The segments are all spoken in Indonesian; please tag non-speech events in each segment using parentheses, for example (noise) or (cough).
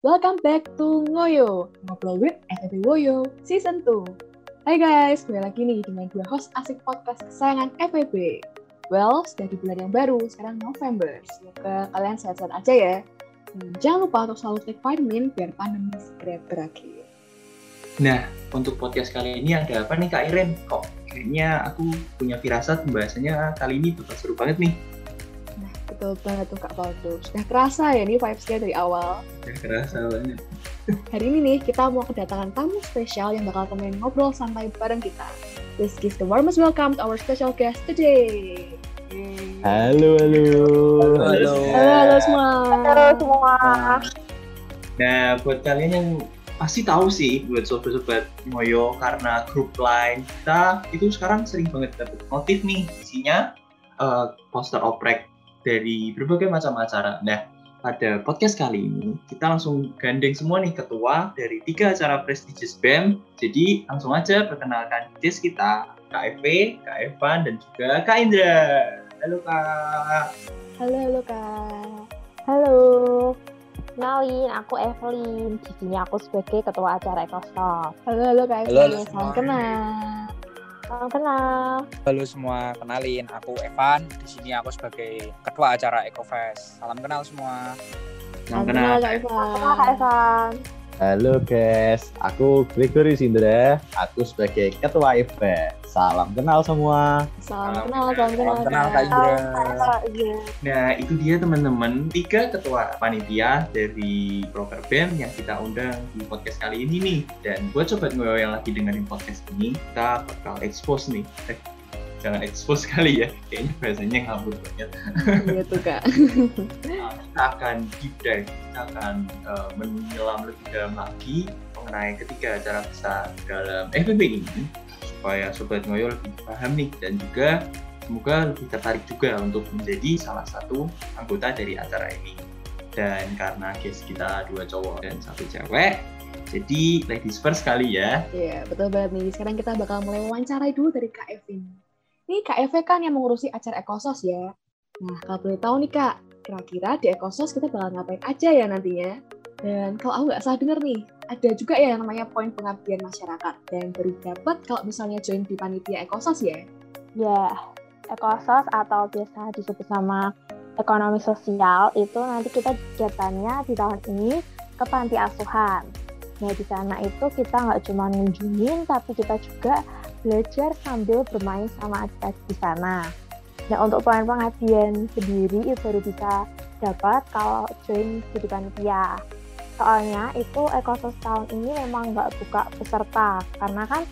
Welcome back to Ngoyo, Ngobrol with FEB Woyo, Season 2. Hai guys, kembali lagi nih dengan dua host asik podcast kesayangan FEB. Well, sudah di bulan yang baru, sekarang November. Semoga kalian sehat-sehat aja ya. Dan jangan lupa untuk selalu take vitamin biar pandemi segera berakhir. Nah, untuk podcast kali ini ada apa nih Kak Iren? Kok kayaknya aku punya firasat pembahasannya kali ini bakal seru banget nih. Betul banget tuh Kak Valdo. Sudah kerasa ya nih vibes-nya dari awal. Gak kerasa banget. Hari ini nih, kita mau kedatangan tamu spesial yang bakal temenin ngobrol santai bareng kita. Let's give the warmest welcome to our special guest today. Halo, halo. Halo. Halo, halo semua. Halo semua. Nah, buat kalian yang pasti tahu sih buat sobat-sobat Moyo karena grup line kita itu sekarang sering banget dapet notif nih isinya eh, poster oprek dari berbagai macam acara. Nah, pada podcast kali ini kita langsung gandeng semua nih ketua dari tiga acara prestigious BEM. Jadi langsung aja perkenalkan guest kita Kak Eve, Kak Evan, dan juga Kak Indra. Halo Kak. Halo, halo Kak. Halo. Kenalin, aku Evelyn. Di sini aku sebagai ketua acara Ecosoft. Halo, halo Kak halo Salam kenal. Salam kenal. Halo semua, kenalin aku Evan. Di sini aku sebagai ketua acara EcoFest. Salam kenal semua. Salam kenal kenal. Kak Kenal Kak Evan. Halo guys, aku Gregory Sindra, aku sebagai Ketua event. Salam kenal semua. Salam Salam kenal, kenal. salam kenal. Salam kenal Kak. Indra. Kak Iya. Nah, itu dia teman-teman, tiga ketua panitia dari Proker BEM yang kita undang di podcast kali ini nih. Dan buat sobat ngoyo yang lagi dengerin podcast ini, kita bakal expose nih. Jangan expose (laughs) kali ya, kayaknya bahasanya ngabur banget. Iya tuh Kak. Nah, kita akan deep dive, kita akan eh, menyelam lebih dalam lagi mengenai ketiga acara besar dalam FBB ini supaya sobat ngoyo lebih paham nih dan juga semoga lebih tertarik juga untuk menjadi salah satu anggota dari acara ini. Dan karena guest kita dua cowok dan satu cewek, jadi ladies first kali ya. Iya, betul banget nih. Sekarang kita bakal mulai wawancarai dulu dari Kak Evi. Ini Kak Evi kan yang mengurusi acara Ekosos ya. Nah, kalau boleh tahu nih Kak, kira-kira di Ekosos kita bakal ngapain aja ya nantinya? Dan kalau aku nggak salah denger nih, ada juga ya yang namanya poin pengabdian masyarakat. Dan baru dapat kalau misalnya join di panitia Ekosos ya. Ya, Ekosos atau biasa disebut nama ekonomi sosial itu nanti kita kegiatannya di tahun ini ke panti asuhan. Nah di sana itu kita nggak cuma ngunjungin, tapi kita juga belajar sambil bermain sama adik-adik di sana. Nah untuk poin pengabdian sendiri itu baru bisa dapat kalau join jadi panitia. Soalnya itu ekosos tahun ini memang nggak buka peserta karena kan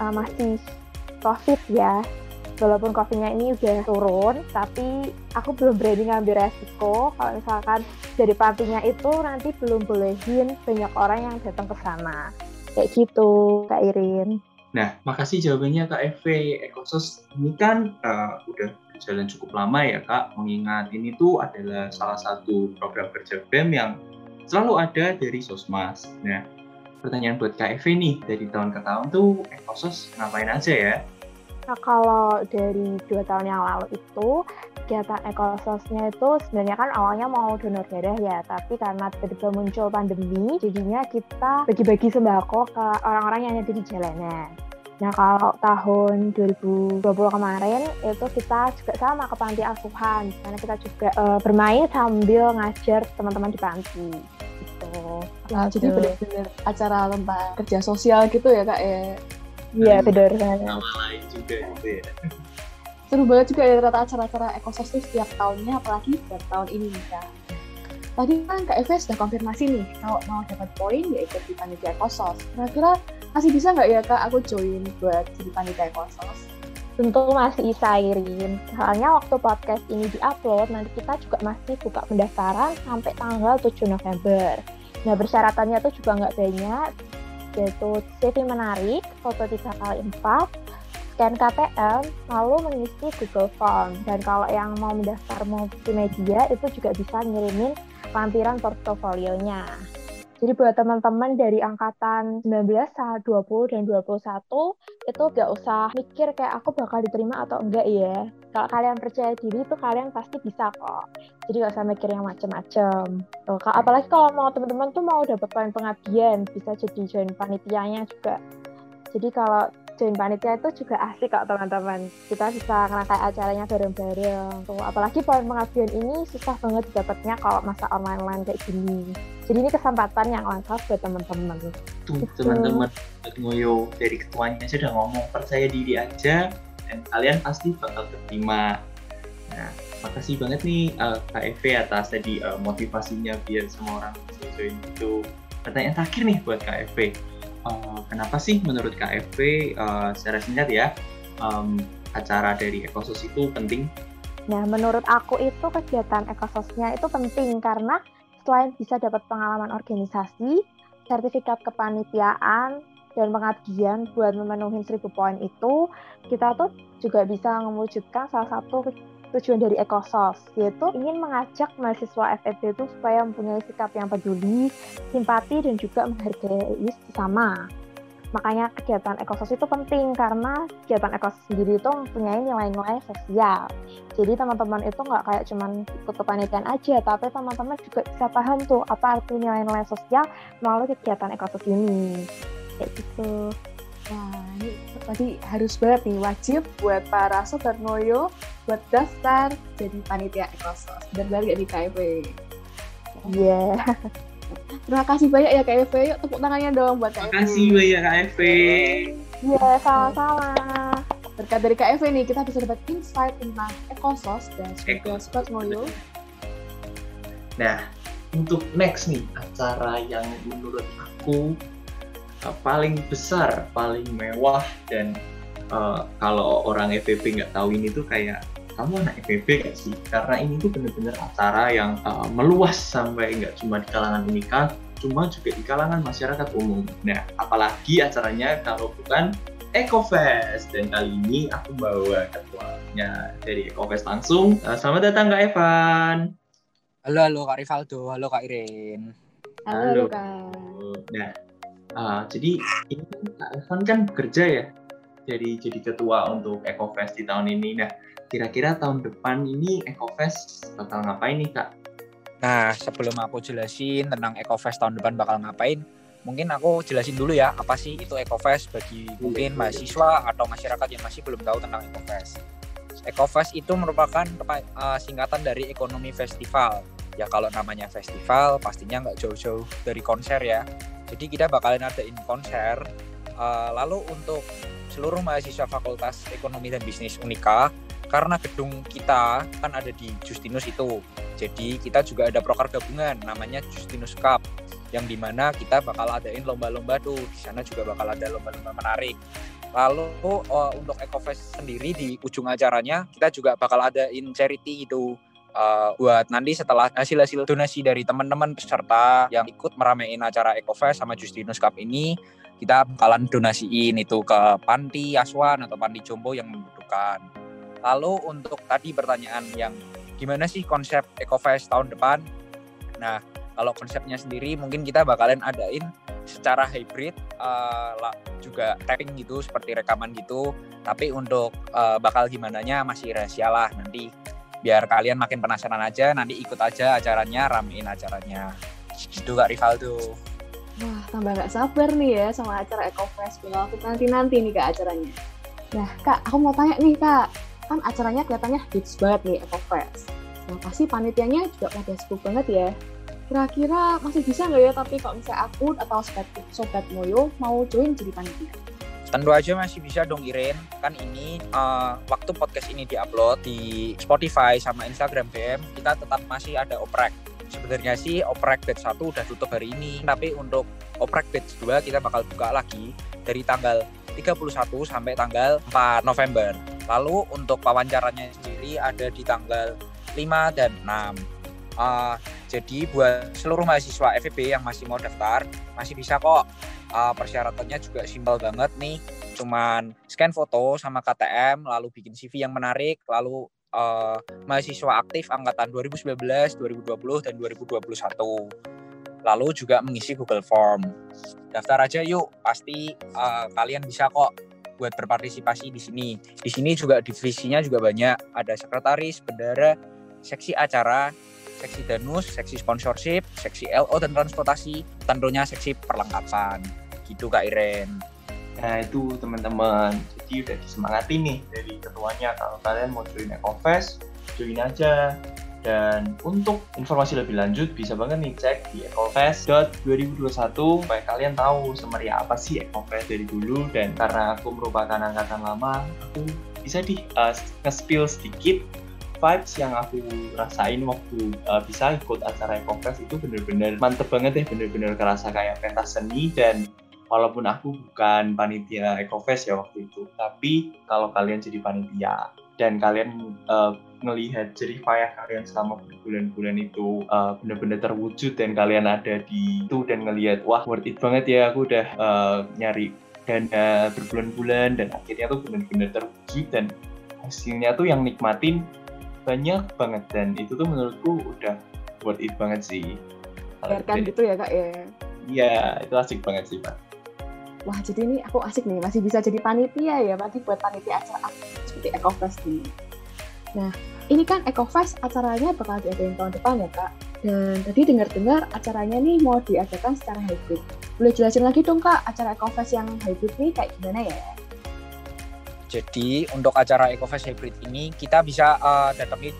uh, masih covid ya walaupun covidnya ini udah turun tapi aku belum berani ngambil resiko kalau misalkan dari pantinya itu nanti belum bolehin banyak orang yang datang ke sana kayak gitu kak Irin Nah, makasih jawabannya Kak Eve. Ekosos ini kan eh, udah berjalan cukup lama ya Kak, mengingat ini tuh adalah salah satu program kerja BEM yang selalu ada dari Sosmas. Nah, pertanyaan buat Kak Eve nih, dari tahun ke tahun tuh Ekosos ngapain aja ya? nah kalau dari dua tahun yang lalu itu kegiatan ekososnya itu sebenarnya kan awalnya mau donor darah ya tapi karena tiba-tiba muncul pandemi jadinya kita bagi-bagi sembako ke orang-orang yang ada di jalanan Nah kalau tahun 2020 kemarin itu kita juga sama ke panti asuhan, karena kita juga eh, bermain sambil ngajar teman-teman di panti. Gitu. Nah, jadi benar-benar acara tentang kerja sosial gitu ya Kak ya. Iya benar. Nama lain juga gitu ya. seru banget juga ya ternyata acara-acara ekosos tuh setiap tahunnya apalagi buat tahun ini kak tadi kan kak Eve sudah konfirmasi nih kalau mau dapat poin ya ikut di panitia ekosos kira-kira masih bisa nggak ya kak aku join buat jadi panitia ekosos Tentu masih bisa Irin. Soalnya waktu podcast ini diupload, nanti kita juga masih buka pendaftaran sampai tanggal 7 November. Nah, persyaratannya tuh juga nggak banyak, yaitu CV menarik, foto 3x4, scan KTM, lalu mengisi Google Form. Dan kalau yang mau mendaftar multimedia, itu juga bisa ngirimin lampiran portofolionya. Jadi buat teman-teman dari angkatan 19, 20, dan 21 itu gak usah mikir kayak aku bakal diterima atau enggak ya. Kalau kalian percaya diri itu kalian pasti bisa kok. Jadi gak usah mikir yang macem-macem. Apalagi kalau mau teman-teman tuh mau dapat poin pengabdian, bisa jadi join panitianya juga. Jadi kalau join panitia itu juga asik kok teman-teman. Kita bisa ngerangkai acaranya bareng-bareng. Tuh, apalagi poin pengabdian ini susah banget dapatnya kalau masa online-online kayak gini. Jadi ini kesempatan yang lengkap buat teman-teman. Tuh Betul. teman-teman ngoyo dari ketuanya sudah ngomong percaya diri aja dan kalian pasti bakal terima. Nah, makasih banget nih uh, KFV atas tadi uh, motivasinya biar semua orang bisa join itu. Pertanyaan terakhir nih buat KFV. Uh, kenapa sih menurut KFV uh, secara singkat ya um, acara dari Ekosos itu penting? Nah, menurut aku itu kegiatan ekososnya itu penting karena selain bisa dapat pengalaman organisasi, sertifikat kepanitiaan, dan pengabdian buat memenuhi 1000 poin itu, kita tuh juga bisa mewujudkan salah satu tujuan dari Ekosos, yaitu ingin mengajak mahasiswa FEB itu supaya mempunyai sikap yang peduli, simpati, dan juga menghargai sesama. Makanya kegiatan ekosos itu penting karena kegiatan ekosos sendiri itu mempunyai nilai-nilai sosial. Jadi teman-teman itu nggak kayak cuman ikut kepanitiaan aja, tapi teman-teman juga bisa paham tuh apa arti nilai-nilai sosial melalui kegiatan ekosos ini. Kayak gitu. Wah, ini tadi harus banget nih, wajib buat para sobat Noyo buat daftar jadi panitia ekosos. Dan balik di KFV. Iya. Terima kasih banyak ya KFV. Yuk tepuk tangannya dong buat KFV. Makasih banyak KFV. Iya, sama-sama. Berkat dari KFV nih, kita bisa dapat insight tentang ekosos dan sobat Noyo. Nah, untuk next nih acara yang menurut aku uh, paling besar, paling mewah dan uh, kalau orang FVP nggak tahu ini tuh kayak kamu anak FVP gak sih? Karena ini tuh bener-bener acara yang uh, meluas sampai nggak cuma di kalangan unika, cuma juga di kalangan masyarakat umum. Nah, apalagi acaranya kalau bukan EcoFest dan kali ini aku bawa ketuanya dari EcoFest langsung. Uh, selamat datang Kak Evan. Halo, halo Kak Rivaldo, halo Kak Irin. Halo, Halo. Kak. Nah, uh, jadi ini kan Kak Evan kan bekerja ya, jadi jadi ketua untuk EcoFest di tahun ini. Nah, kira-kira tahun depan ini EcoFest bakal ngapain nih Kak? Nah, sebelum aku jelasin tentang EcoFest tahun depan bakal ngapain, mungkin aku jelasin dulu ya apa sih itu EcoFest bagi mungkin mahasiswa atau masyarakat yang masih belum tahu tentang EcoFest. EcoFest itu merupakan uh, singkatan dari ekonomi festival. Ya kalau namanya festival pastinya nggak jauh-jauh dari konser ya. Jadi kita bakalan adain konser. Uh, lalu untuk seluruh mahasiswa Fakultas Ekonomi dan Bisnis Unika, karena gedung kita kan ada di Justinus itu. Jadi kita juga ada proker gabungan namanya Justinus Cup yang di mana kita bakal adain lomba-lomba tuh di sana juga bakal ada lomba-lomba menarik. Lalu uh, untuk EcoFest sendiri di ujung acaranya kita juga bakal adain charity itu uh, buat nanti setelah hasil-hasil donasi dari teman-teman peserta yang ikut meramein acara EcoFest sama Justinus Cup ini kita bakalan donasiin itu ke panti asuhan atau panti jompo yang membutuhkan. Lalu untuk tadi pertanyaan yang gimana sih konsep EcoFest tahun depan? Nah, kalau konsepnya sendiri mungkin kita bakalan adain secara hybrid uh, juga tapping gitu seperti rekaman gitu tapi untuk uh, bakal gimana masih rahasia lah nanti biar kalian makin penasaran aja nanti ikut aja acaranya ramein acaranya gitu Kak Rivaldo Wah, tambah nggak sabar nih ya sama acara EcoFest. Bakal aku nanti-nanti nih Kak acaranya. Nah, Kak, aku mau tanya nih Kak. Kan acaranya kelihatannya hits banget nih EcoFest. Nah, pasti panitianya juga pada sibuk banget ya. Kira-kira masih bisa nggak ya tapi kalau misalnya aku atau sobat, sobat Moyo mau join jadi panitia? Tentu aja masih bisa dong Iren kan ini uh, waktu podcast ini diupload di Spotify sama Instagram BM kita tetap masih ada oprek. Sebenarnya sih oprek batch 1 udah tutup hari ini. Tapi untuk oprek batch 2 kita bakal buka lagi dari tanggal 31 sampai tanggal 4 November. Lalu untuk wawancaranya sendiri ada di tanggal 5 dan 6 Uh, jadi buat seluruh mahasiswa FEB yang masih mau daftar masih bisa kok uh, persyaratannya juga simpel banget nih cuman scan foto sama KTM lalu bikin CV yang menarik lalu uh, mahasiswa aktif angkatan 2019, 2020 dan 2021 lalu juga mengisi Google Form. Daftar aja yuk, pasti uh, kalian bisa kok buat berpartisipasi di sini. Di sini juga divisinya juga banyak, ada sekretaris, bendara, seksi acara, seksi danus, seksi sponsorship, seksi LO dan transportasi, tentunya seksi perlengkapan. Gitu Kak Iren. Nah itu teman-teman, jadi udah disemangati nih dari ketuanya. Kalau kalian mau join Ecofest, join aja. Dan untuk informasi lebih lanjut bisa banget nih cek di ecofest.2021 supaya kalian tahu semeriah apa sih Ecofest dari dulu. Dan karena aku merupakan angkatan lama, aku bisa di uh, nge-spill sedikit vibes yang aku rasain waktu uh, bisa ikut acara Ecofest itu bener-bener mantep banget ya bener-bener kerasa kayak pentas seni dan walaupun aku bukan panitia Ecofest ya waktu itu tapi kalau kalian jadi panitia dan kalian uh, ngelihat jerih payah kalian selama berbulan-bulan itu uh, benar-benar terwujud dan kalian ada di itu dan ngelihat wah worth it banget ya aku udah uh, nyari dana berbulan-bulan dan akhirnya tuh benar-benar terwujud dan hasilnya tuh yang nikmatin banyak banget dan itu tuh menurutku udah worth it banget sih. Biarkan gitu ya kak ya. Iya itu asik banget sih pak. Wah jadi ini aku asik nih masih bisa jadi panitia ya berarti buat panitia acara seperti Ecofest ini. Nah, ini kan EcoFest acaranya bakal diadain tahun depan ya kak. Dan tadi dengar-dengar acaranya nih mau diadakan secara hybrid. Boleh jelasin lagi dong kak, acara EcoFest yang hybrid nih kayak gimana ya? Jadi untuk acara EcoFest hybrid ini kita bisa uh, datangi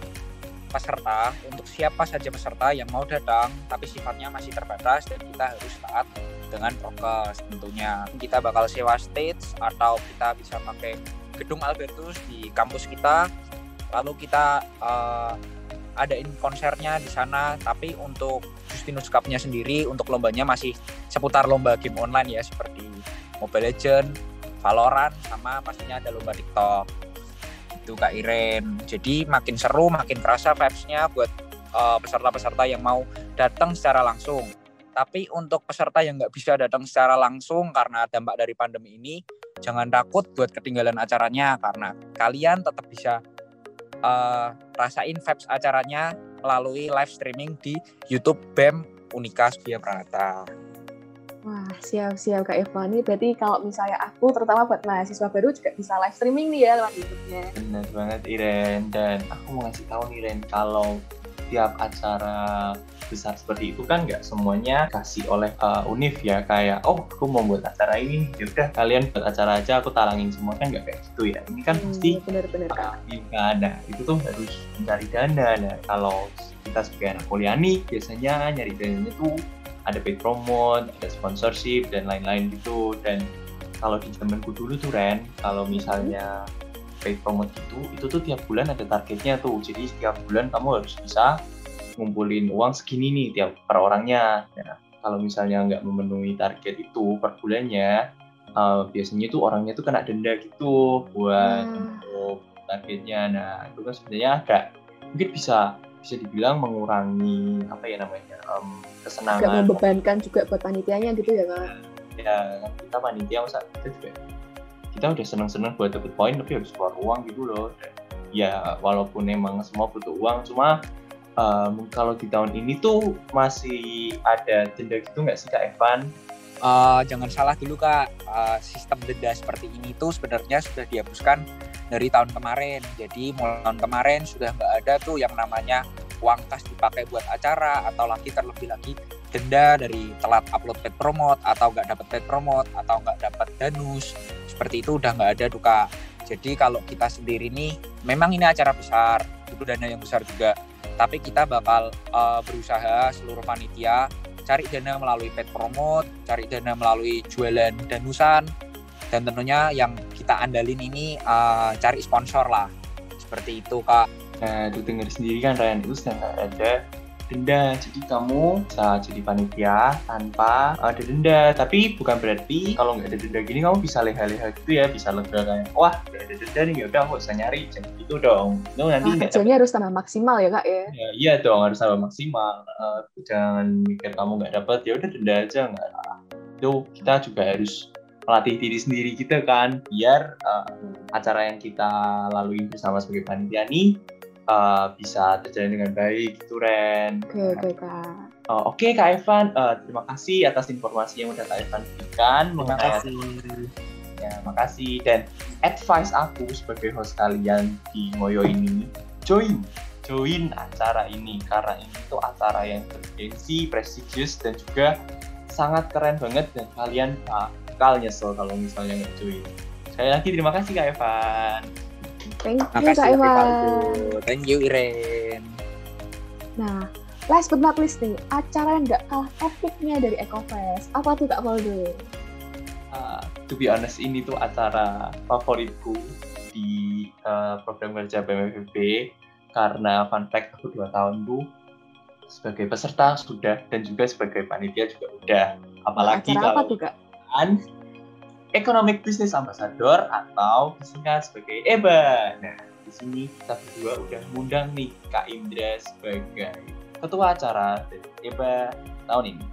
peserta untuk siapa saja peserta yang mau datang tapi sifatnya masih terbatas dan kita harus taat dengan prokes tentunya. Kita bakal sewa stage atau kita bisa pakai gedung Albertus di kampus kita. Lalu kita uh, adain konsernya di sana tapi untuk Justinus Cup-nya sendiri untuk lombanya masih seputar lomba game online ya seperti Mobile Legend, Valorant sama pastinya ada lomba TikTok itu Kak Iren jadi makin seru makin kerasa vibes-nya buat uh, peserta-peserta yang mau datang secara langsung tapi untuk peserta yang nggak bisa datang secara langsung karena dampak dari pandemi ini jangan takut buat ketinggalan acaranya karena kalian tetap bisa uh, rasain vibes acaranya melalui live streaming di YouTube BEM Unika Via Pranata. Wah, siap-siap Kak Eva. Ini berarti kalau misalnya aku, terutama buat mahasiswa baru juga bisa live streaming nih ya lewat YouTube-nya. Benar banget Iren. Dan aku mau ngasih tahu nih Iren, kalau tiap acara besar seperti itu kan nggak semuanya kasih oleh uh, Unif ya. Kayak oh aku mau buat acara ini. Ya udah kalian buat acara aja aku talangin semua. Kan nggak kayak gitu ya. Ini kan hmm, pasti benar-benar uh, ada itu tuh harus mencari dana. Nah kalau kita sebagai anak kuliah nih biasanya nyari dananya tuh ada paid promote ada sponsorship dan lain-lain gitu dan kalau di zamanku dulu tuh Ren kalau misalnya paid promote itu itu tuh tiap bulan ada targetnya tuh jadi setiap bulan kamu harus bisa ngumpulin uang segini nih tiap per orangnya. Ya, kalau misalnya nggak memenuhi target itu per bulannya, uh, biasanya tuh orangnya tuh kena denda gitu buat hmm. untuk targetnya. Nah itu kan sebenarnya agak mungkin bisa bisa dibilang mengurangi apa ya namanya um, kesenangan. Gak membebankan juga buat panitianya gitu ya kan? Ya kita panitia masa kita juga kita udah seneng-seneng buat dapet poin tapi harus keluar uang gitu loh. Ya walaupun emang semua butuh uang cuma um, kalau di tahun ini tuh masih ada denda gitu nggak sih Kak Evan? Uh, jangan salah dulu Kak, uh, sistem denda seperti ini tuh sebenarnya sudah dihapuskan dari tahun kemarin. Jadi mulai tahun kemarin sudah nggak ada tuh yang namanya uang kas dipakai buat acara atau lagi terlebih lagi denda dari telat upload paid promote atau nggak dapat paid promote atau nggak dapat danus seperti itu udah nggak ada duka. Jadi kalau kita sendiri nih, memang ini acara besar, itu dana yang besar juga tapi kita bakal uh, berusaha seluruh panitia cari dana melalui paid promote, cari dana melalui jualan danusan, dan tentunya yang kita andalin ini uh, cari sponsor lah. Seperti itu kak. Nah, itu dengar sendiri kan Ryan, itu sedang ada denda jadi kamu bisa jadi panitia tanpa ada denda. Tapi bukan berarti kalau nggak ada denda gini kamu bisa leha-leha gitu ya bisa lega kayak wah nggak ada denda nih ya udah aku bisa nyari. Jangan gitu dong. No, nanti nah, kerjanya harus tambah maksimal ya kak ya, ya iya dong harus tambah maksimal. Uh, jangan mikir kamu nggak dapat ya udah denda aja nggak. Itu kita juga harus melatih diri sendiri kita kan biar uh, acara yang kita lalui bersama sebagai panitia nih uh, bisa terjalin dengan baik gitu Ren. Oke okay, oke okay, kak. Oh, Oke Kak Evan, uh, terima kasih atas informasi yang udah Kak Evan berikan Terima mengenai kasih. Ya, makasih. Dan advice aku sebagai host kalian di Moyo ini, join. Join acara ini. Karena ini tuh acara yang bergensi, prestigious, dan juga sangat keren banget. Dan kalian bakal nyesel kalau misalnya nggak join. Sekali lagi terima kasih Kak Evan. Thank you, Makasih Kak Evan. Rivaldo. Thank you Iren. Nah, last but not least nih, acara yang nggak kalah epicnya dari EcoFest. Apa tuh Kak Valdo? Uh, to be honest, ini tuh acara favoritku di uh, program kerja BMFB karena fun fact aku dua tahun tuh sebagai peserta sudah dan juga sebagai panitia juga udah apalagi acara apa kalau tuh Kak? Kan Economic Business Ambassador atau disingkat sebagai EBA. Nah, di sini kita berdua udah ngundang nih Kak Indra sebagai ketua acara dari EBA tahun ini.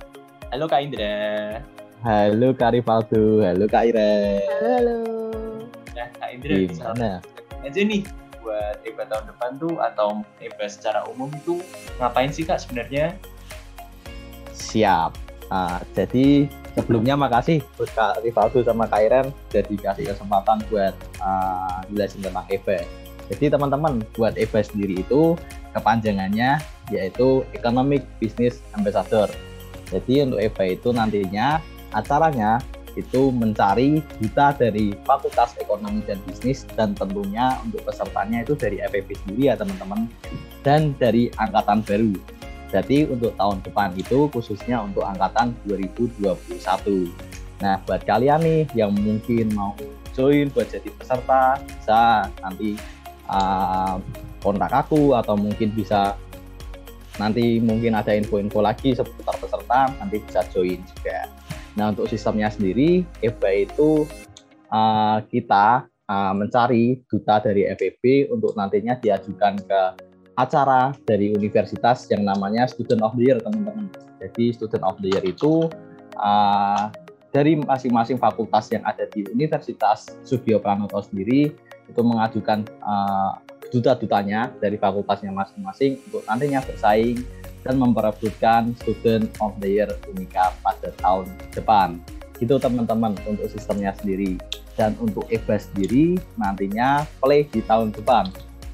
Halo Kak Indra. Halo Kak Rivaldo, halo Kak Ire. Halo, halo. Nah, Kak Indra bisa Gimana? aja nih buat EBA tahun depan tuh atau EBA secara umum tuh ngapain sih Kak sebenarnya? Siap. Ah, jadi sebelumnya makasih buat Kak Rivaldo sama Kak Iren udah dikasih kesempatan buat ah, jelasin tentang EBA. Jadi teman-teman buat EBA sendiri itu kepanjangannya yaitu Economic Business Ambassador. Jadi untuk EBA itu nantinya acaranya itu mencari duta dari Fakultas Ekonomi dan Bisnis dan tentunya untuk pesertanya itu dari FEB sendiri ya teman-teman dan dari angkatan baru. Jadi untuk tahun depan itu khususnya untuk angkatan 2021. Nah buat kalian nih yang mungkin mau join buat jadi peserta bisa nanti uh, kontak aku atau mungkin bisa nanti mungkin ada info-info lagi seputar peserta nanti bisa join juga. Nah untuk sistemnya sendiri EBA itu uh, kita uh, mencari duta dari FEB untuk nantinya diajukan ke acara dari universitas yang namanya Student of the Year teman-teman. Jadi Student of the Year itu uh, dari masing-masing fakultas yang ada di Universitas Sudio Pranoto sendiri itu mengajukan uh, duta-dutanya dari fakultasnya masing-masing untuk nantinya bersaing dan memperebutkan Student of the Year Unika pada tahun depan. Itu teman-teman untuk sistemnya sendiri. Dan untuk EBA sendiri nantinya play di tahun depan.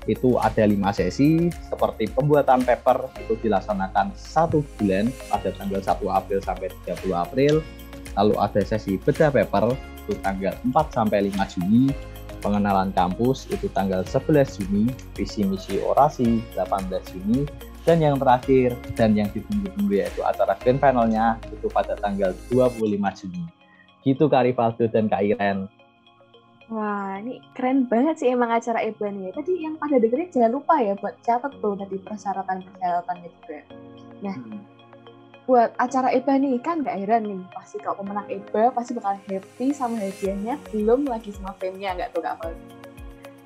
Itu ada lima sesi seperti pembuatan paper itu dilaksanakan satu bulan pada tanggal 1 April sampai 30 April. Lalu ada sesi beda paper itu tanggal 4 sampai 5 Juni pengenalan kampus itu tanggal 11 Juni, visi misi orasi 18 Juni, dan yang terakhir dan yang ditunggu-tunggu yaitu acara grand finalnya itu pada tanggal 25 Juni. Gitu Kak Rivaldo dan Kak Iren. Wah, ini keren banget sih emang acara EBA nih. Tadi yang pada dengerin jangan lupa ya buat catat tuh tadi persyaratan-persyaratannya juga. Nah, Hmm. buat acara EBA nih kan Kak Iren nih, pasti kalau pemenang EBA pasti bakal happy sama hadiahnya, belum lagi sama fame-nya nggak tuh Kak Valdo?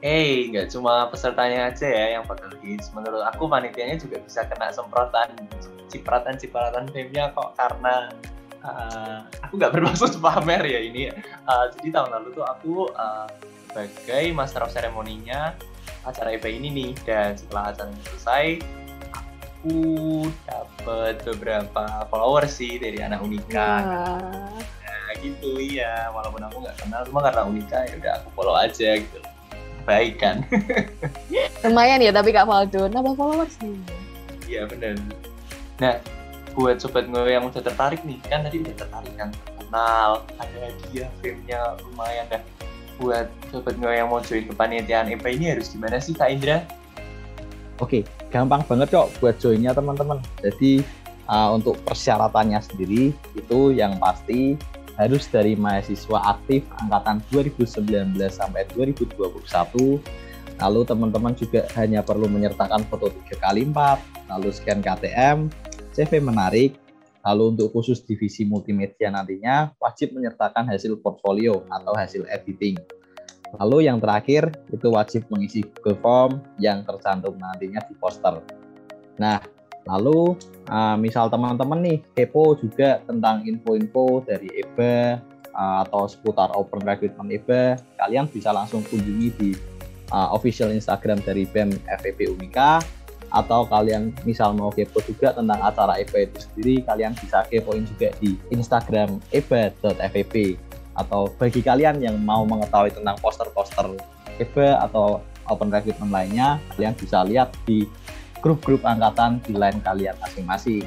Hey, nggak cuma pesertanya aja ya yang bakal hits. Menurut aku panitianya juga bisa kena semprotan, cipratan-cipratan fame-nya kok karena uh, aku nggak bermaksud (laughs) pamer ya ini. Uh, jadi tahun lalu tuh aku uh, sebagai master of ceremony-nya acara EBA ini nih. Dan setelah acaranya selesai aku dapat beberapa followers sih dari anak Unika. Wah, Nah, gitu iya. Walaupun aku nggak kenal cuma karena Unika ya udah aku follow aja gitu. Baik kan? (laughs) Lumayan ya tapi Kak Valdo, nambah followers nih. iya bener. Nah buat sobat gue yang udah tertarik nih kan tadi udah tertarik kan kenal ada hadiah fame-nya lumayan dah buat sobat gue yang mau join kepanitiaan EPA ini harus gimana sih Kak Indra? Oke, gampang banget kok buat joinnya teman-teman. Jadi uh, untuk persyaratannya sendiri itu yang pasti harus dari mahasiswa aktif angkatan 2019 sampai 2021. Lalu teman-teman juga hanya perlu menyertakan foto 3 kali 4, lalu scan KTM, CV menarik, lalu untuk khusus divisi multimedia nantinya wajib menyertakan hasil portfolio atau hasil editing. Lalu yang terakhir itu wajib mengisi Google Form yang tercantum nantinya di poster. Nah, lalu uh, misal teman-teman nih kepo juga tentang info-info dari EBA uh, atau seputar open recruitment EBA, kalian bisa langsung kunjungi di uh, official Instagram dari BEM FEB Unika atau kalian misal mau kepo juga tentang acara EBA itu sendiri kalian bisa kepoin juga di Instagram eba.feb atau bagi kalian yang mau mengetahui tentang poster-poster EBA atau open recruitment lainnya kalian bisa lihat di grup-grup angkatan di line kalian masing-masing.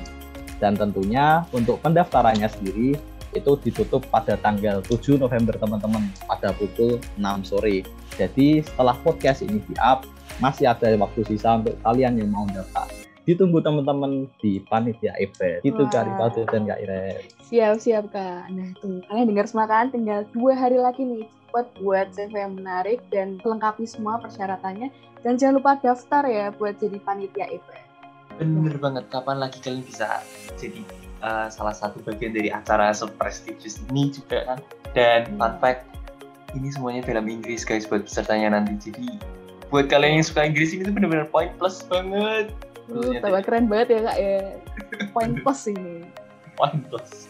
Dan tentunya untuk pendaftarannya sendiri itu ditutup pada tanggal 7 November teman-teman pada pukul 6 sore. Jadi setelah podcast ini di-up masih ada waktu sisa untuk kalian yang mau daftar. Ditunggu teman-teman di panitia event. Itu Kak Rifat dan Kak Iren. Siap, siap Kak. Nah tuh, kalian dengar semua kan? Tinggal dua hari lagi nih. Cepat buat CV yang menarik dan lengkapi semua persyaratannya. Dan jangan lupa daftar ya buat jadi panitia event. Bener banget. Kapan lagi kalian bisa jadi uh, salah satu bagian dari acara seprestigious ini juga kan? Dan fun fact, ini semuanya dalam Inggris guys buat pesertanya nanti. Jadi buat kalian yang suka Inggris ini tuh bener-bener point plus banget. Uh, tambah keren banget ya kak ya. Point (laughs) plus ini. Point plus.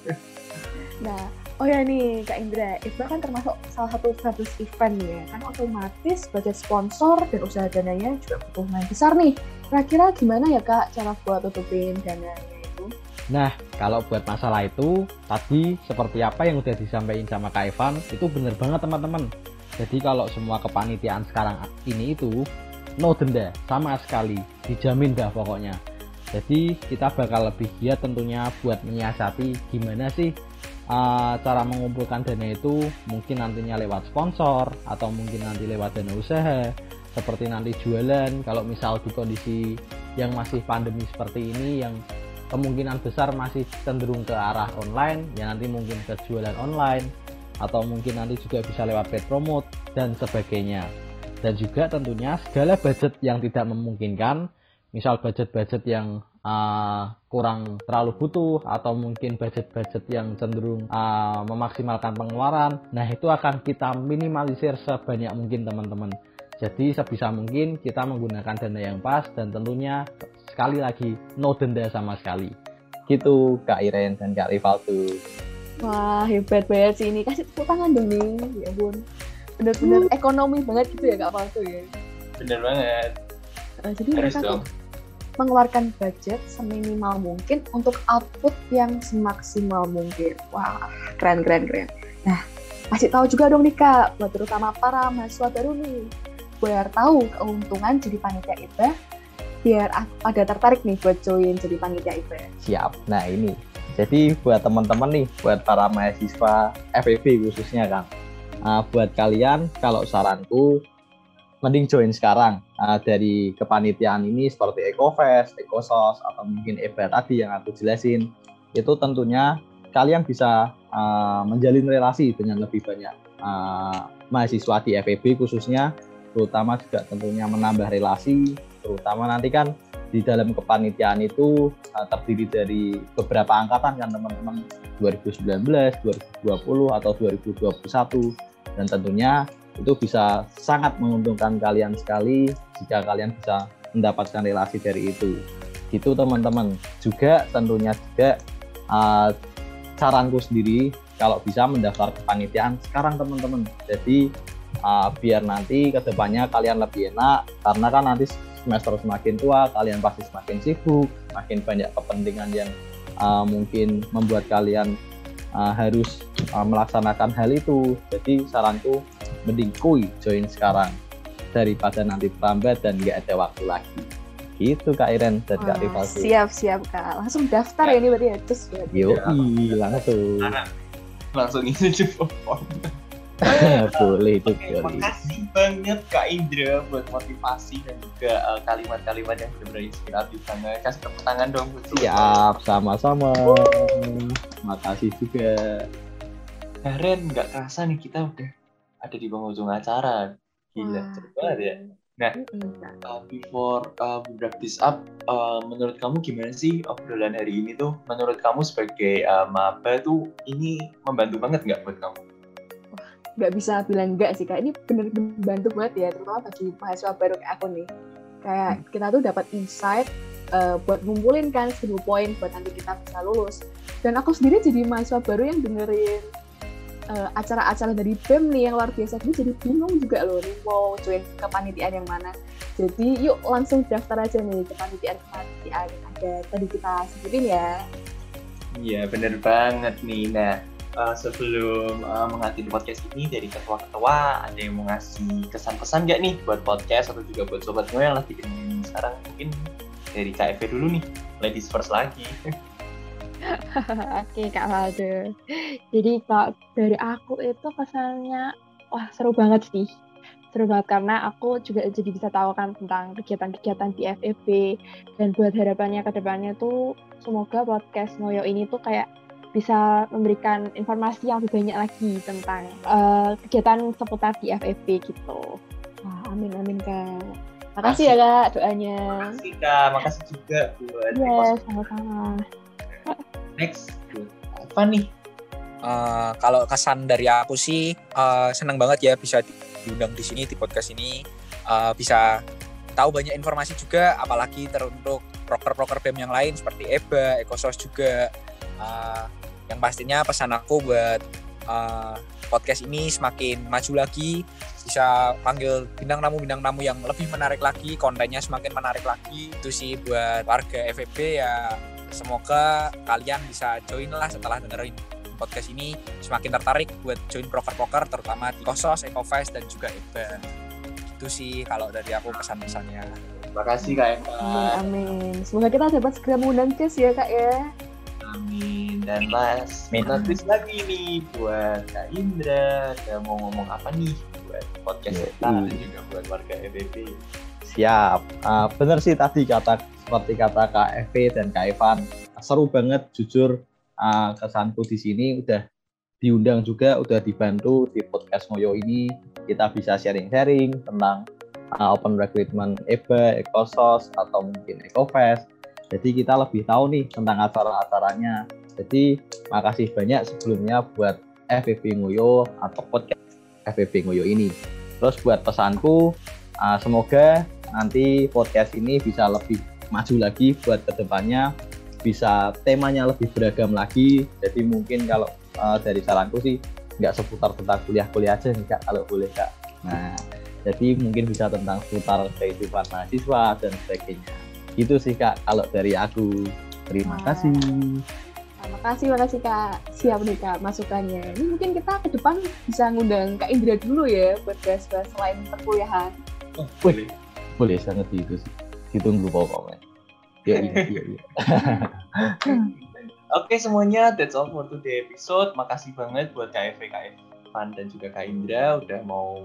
Nah, oh ya nih Kak Indra, itu kan termasuk salah satu fabulous event ya. Kan otomatis budget sponsor dan usaha dananya juga butuh main besar nih. Kira-kira gimana ya Kak cara buat tutupin dananya itu? Nah, kalau buat masalah itu, tadi seperti apa yang udah disampaikan sama Kak Evan, itu bener banget teman-teman jadi kalau semua kepanitiaan sekarang ini itu no denda sama sekali, dijamin dah pokoknya. Jadi kita bakal lebih giat tentunya buat menyiasati gimana sih uh, cara mengumpulkan dana itu. Mungkin nantinya lewat sponsor atau mungkin nanti lewat dana usaha. Seperti nanti jualan. Kalau misal di kondisi yang masih pandemi seperti ini yang kemungkinan besar masih cenderung ke arah online ya nanti mungkin ke jualan online atau mungkin nanti juga bisa lewat paid promote dan sebagainya. Dan juga tentunya segala budget yang tidak memungkinkan, misal budget-budget yang uh, kurang terlalu butuh atau mungkin budget-budget yang cenderung uh, memaksimalkan pengeluaran, nah itu akan kita minimalisir sebanyak mungkin teman-teman. Jadi sebisa mungkin kita menggunakan dana yang pas dan tentunya sekali lagi no denda sama sekali. Gitu Kak Iren dan Kak Rivaldo. Wah hebat banget sih ini. Kasih tepuk tangan dong nih ya bun bener-bener uh. ekonomi banget gitu ya kak Faldo ya. Bener banget. Uh, jadi Harus mereka tuh mengeluarkan budget seminimal mungkin untuk output yang semaksimal mungkin. Wah keren keren keren. Nah kasih tahu juga dong nih kak buat terutama para mahasiswa baru nih. Biar tahu keuntungan jadi panitia IPA biar ada tertarik nih buat join jadi panitia IPA siap. Nah ini jadi buat teman-teman nih, buat para mahasiswa FEB khususnya kan, uh, buat kalian kalau saranku mending join sekarang. Uh, dari kepanitiaan ini seperti EcoFest, EcoSos atau mungkin EBA tadi yang aku jelasin itu tentunya kalian bisa uh, menjalin relasi dengan lebih banyak uh, mahasiswa di FEB khususnya terutama juga tentunya menambah relasi terutama nanti kan di dalam kepanitiaan itu uh, terdiri dari beberapa angkatan kan teman-teman 2019, 2020 atau 2021 dan tentunya itu bisa sangat menguntungkan kalian sekali jika kalian bisa mendapatkan relasi dari itu. Gitu teman-teman. Juga tentunya juga uh, saranku sendiri kalau bisa mendaftar kepanitiaan sekarang teman-teman. Jadi uh, biar nanti ke depannya kalian lebih enak karena kan nanti semester semakin tua kalian pasti semakin sibuk makin banyak kepentingan yang uh, mungkin membuat kalian uh, harus uh, melaksanakan hal itu. Jadi saranku mending kui join sekarang daripada nanti terlambat dan nggak ada waktu lagi. Gitu Kak Iren dan Kak Rivaldi siap siap Kak. Langsung daftar ya, ya ini berarti ya terus yo langsung. Langsung isi form (laughs) boleh itu Terima kasih banget Kak Indra buat motivasi dan juga uh, kalimat-kalimat yang benar-benar inspiratif banget. Kasih tepuk tangan dong. Siap, sama-sama. Makasih juga. Karen, nggak kerasa nih kita udah ada di penghujung acara. Gila, cepet banget ya. Nah, uh, before uh, we wrap this up, uh, menurut kamu gimana sih obrolan hari ini tuh? Menurut kamu sebagai uh, maba tuh ini membantu banget nggak buat kamu? Nggak bisa bilang enggak sih kak ini bener-bener bantu banget ya terutama bagi mahasiswa baru kayak aku nih kayak hmm. kita tuh dapat insight uh, buat ngumpulin kan seribu poin buat nanti kita bisa lulus dan aku sendiri jadi mahasiswa baru yang dengerin uh, acara-acara dari BEM nih yang luar biasa ini jadi bingung juga loh nih mau join kepanitiaan yang mana Jadi yuk langsung daftar aja nih ke kepanitiaan ada tadi kita sebutin ya. Iya, bener banget nih. Uh, sebelum uh, mengakhiri podcast ini dari ketua-ketua, ada yang mau ngasih kesan-kesan nggak nih buat podcast atau juga buat sobat gue yang lagi dengerin sekarang? Mungkin dari KFV dulu nih, ladies first lagi. Oke Kak Valdo. Jadi kalau dari aku itu pesannya wah seru banget sih. Seru banget karena aku juga jadi bisa tahu kan tentang kegiatan-kegiatan di FEB dan buat harapannya ke depannya tuh semoga podcast Moyo ini tuh kayak bisa memberikan informasi yang lebih banyak lagi tentang uh, kegiatan seputar di FEB gitu. Wah, amin amin Kak. Makasih ya Kak doanya. Makasih Kak, makasih juga buat Iya, sama-sama. Next, apa nih? Uh, kalau kesan dari aku sih uh, senang banget ya bisa diundang di sini di podcast ini uh, bisa tahu banyak informasi juga apalagi teruntuk proker-proker BEM yang lain seperti EBA, Ekosos juga uh, yang pastinya pesan aku buat uh, podcast ini semakin maju lagi bisa panggil bintang tamu bintang tamu yang lebih menarik lagi kontennya semakin menarik lagi itu sih buat warga FEB ya semoga kalian bisa join lah setelah dengerin podcast ini semakin tertarik buat join proker-proker terutama di Kosos, Ecofest dan juga EBA itu sih kalau dari aku pesan-pesannya Terima kasih Kak Eva. Amin, amin. Semoga kita dapat segera mengundang Kes ya Kak ya. Amin. Dan last but not least lagi nih buat Kak Indra, ada mau ngomong apa nih buat podcast Iya. kita dan juga buat warga FBB. Siap. Ah, bener sih tadi kata seperti kata Kak Evi dan Kak Evan. Seru banget jujur ah, kesanku di sini udah diundang juga, udah dibantu di podcast Moyo ini. Kita bisa sharing-sharing tentang ah, open recruitment EBA, Ekosos, atau mungkin Ecofest. Jadi kita lebih tahu nih tentang acara-acaranya. Jadi makasih banyak sebelumnya buat FVB Ngoyo atau podcast FVB Ngoyo ini. Terus buat pesanku, ah, semoga nanti podcast ini bisa lebih maju lagi buat ke depannya bisa temanya lebih beragam lagi jadi mungkin kalau uh, dari saranku sih nggak seputar tentang kuliah-kuliah aja nih kak kalau boleh kak nah jadi mungkin bisa tentang seputar kehidupan mahasiswa dan sebagainya gitu sih kak kalau dari aku terima Wah. kasih Nah, makasih, makasih Kak. Siap nih Kak masukannya. Ini mungkin kita ke depan bisa ngundang Kak Indra dulu ya buat bahas-bahas selain perkuliahan. Oh, Wih. boleh sangat itu sih ditunggu pokoknya ya, iya, (laughs) iya, iya. Oke semuanya, that's all for today episode. Makasih banget buat KFV, Kak Evan dan juga Kak Indra udah mau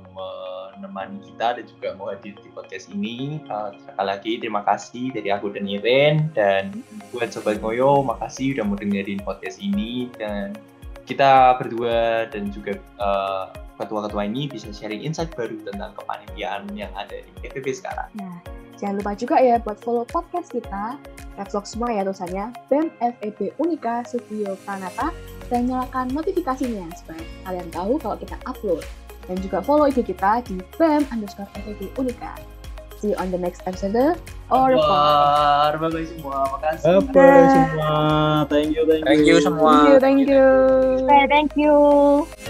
menemani kita dan juga mau hadir di podcast ini. Uh, sekali lagi terima kasih dari aku dan Iren dan buat Sobat Ngoyo, makasih udah mau dengerin podcast ini dan kita berdua dan juga uh, ketua-ketua ini bisa sharing insight baru tentang kepanitiaan yang ada di FVB sekarang. Nah, jangan lupa juga ya buat follow podcast kita, vlog semua ya tulisannya, BEM FEB Unika Studio Pranata, dan nyalakan notifikasinya supaya kalian tahu kalau kita upload. Dan juga follow IG kita di BEM underscore FEB Unika. See you on the next episode. Revoir. Bye bye semua, makasih. Apa semua thank you thank you thank you semua Thank you, thank you. Oke, thank you.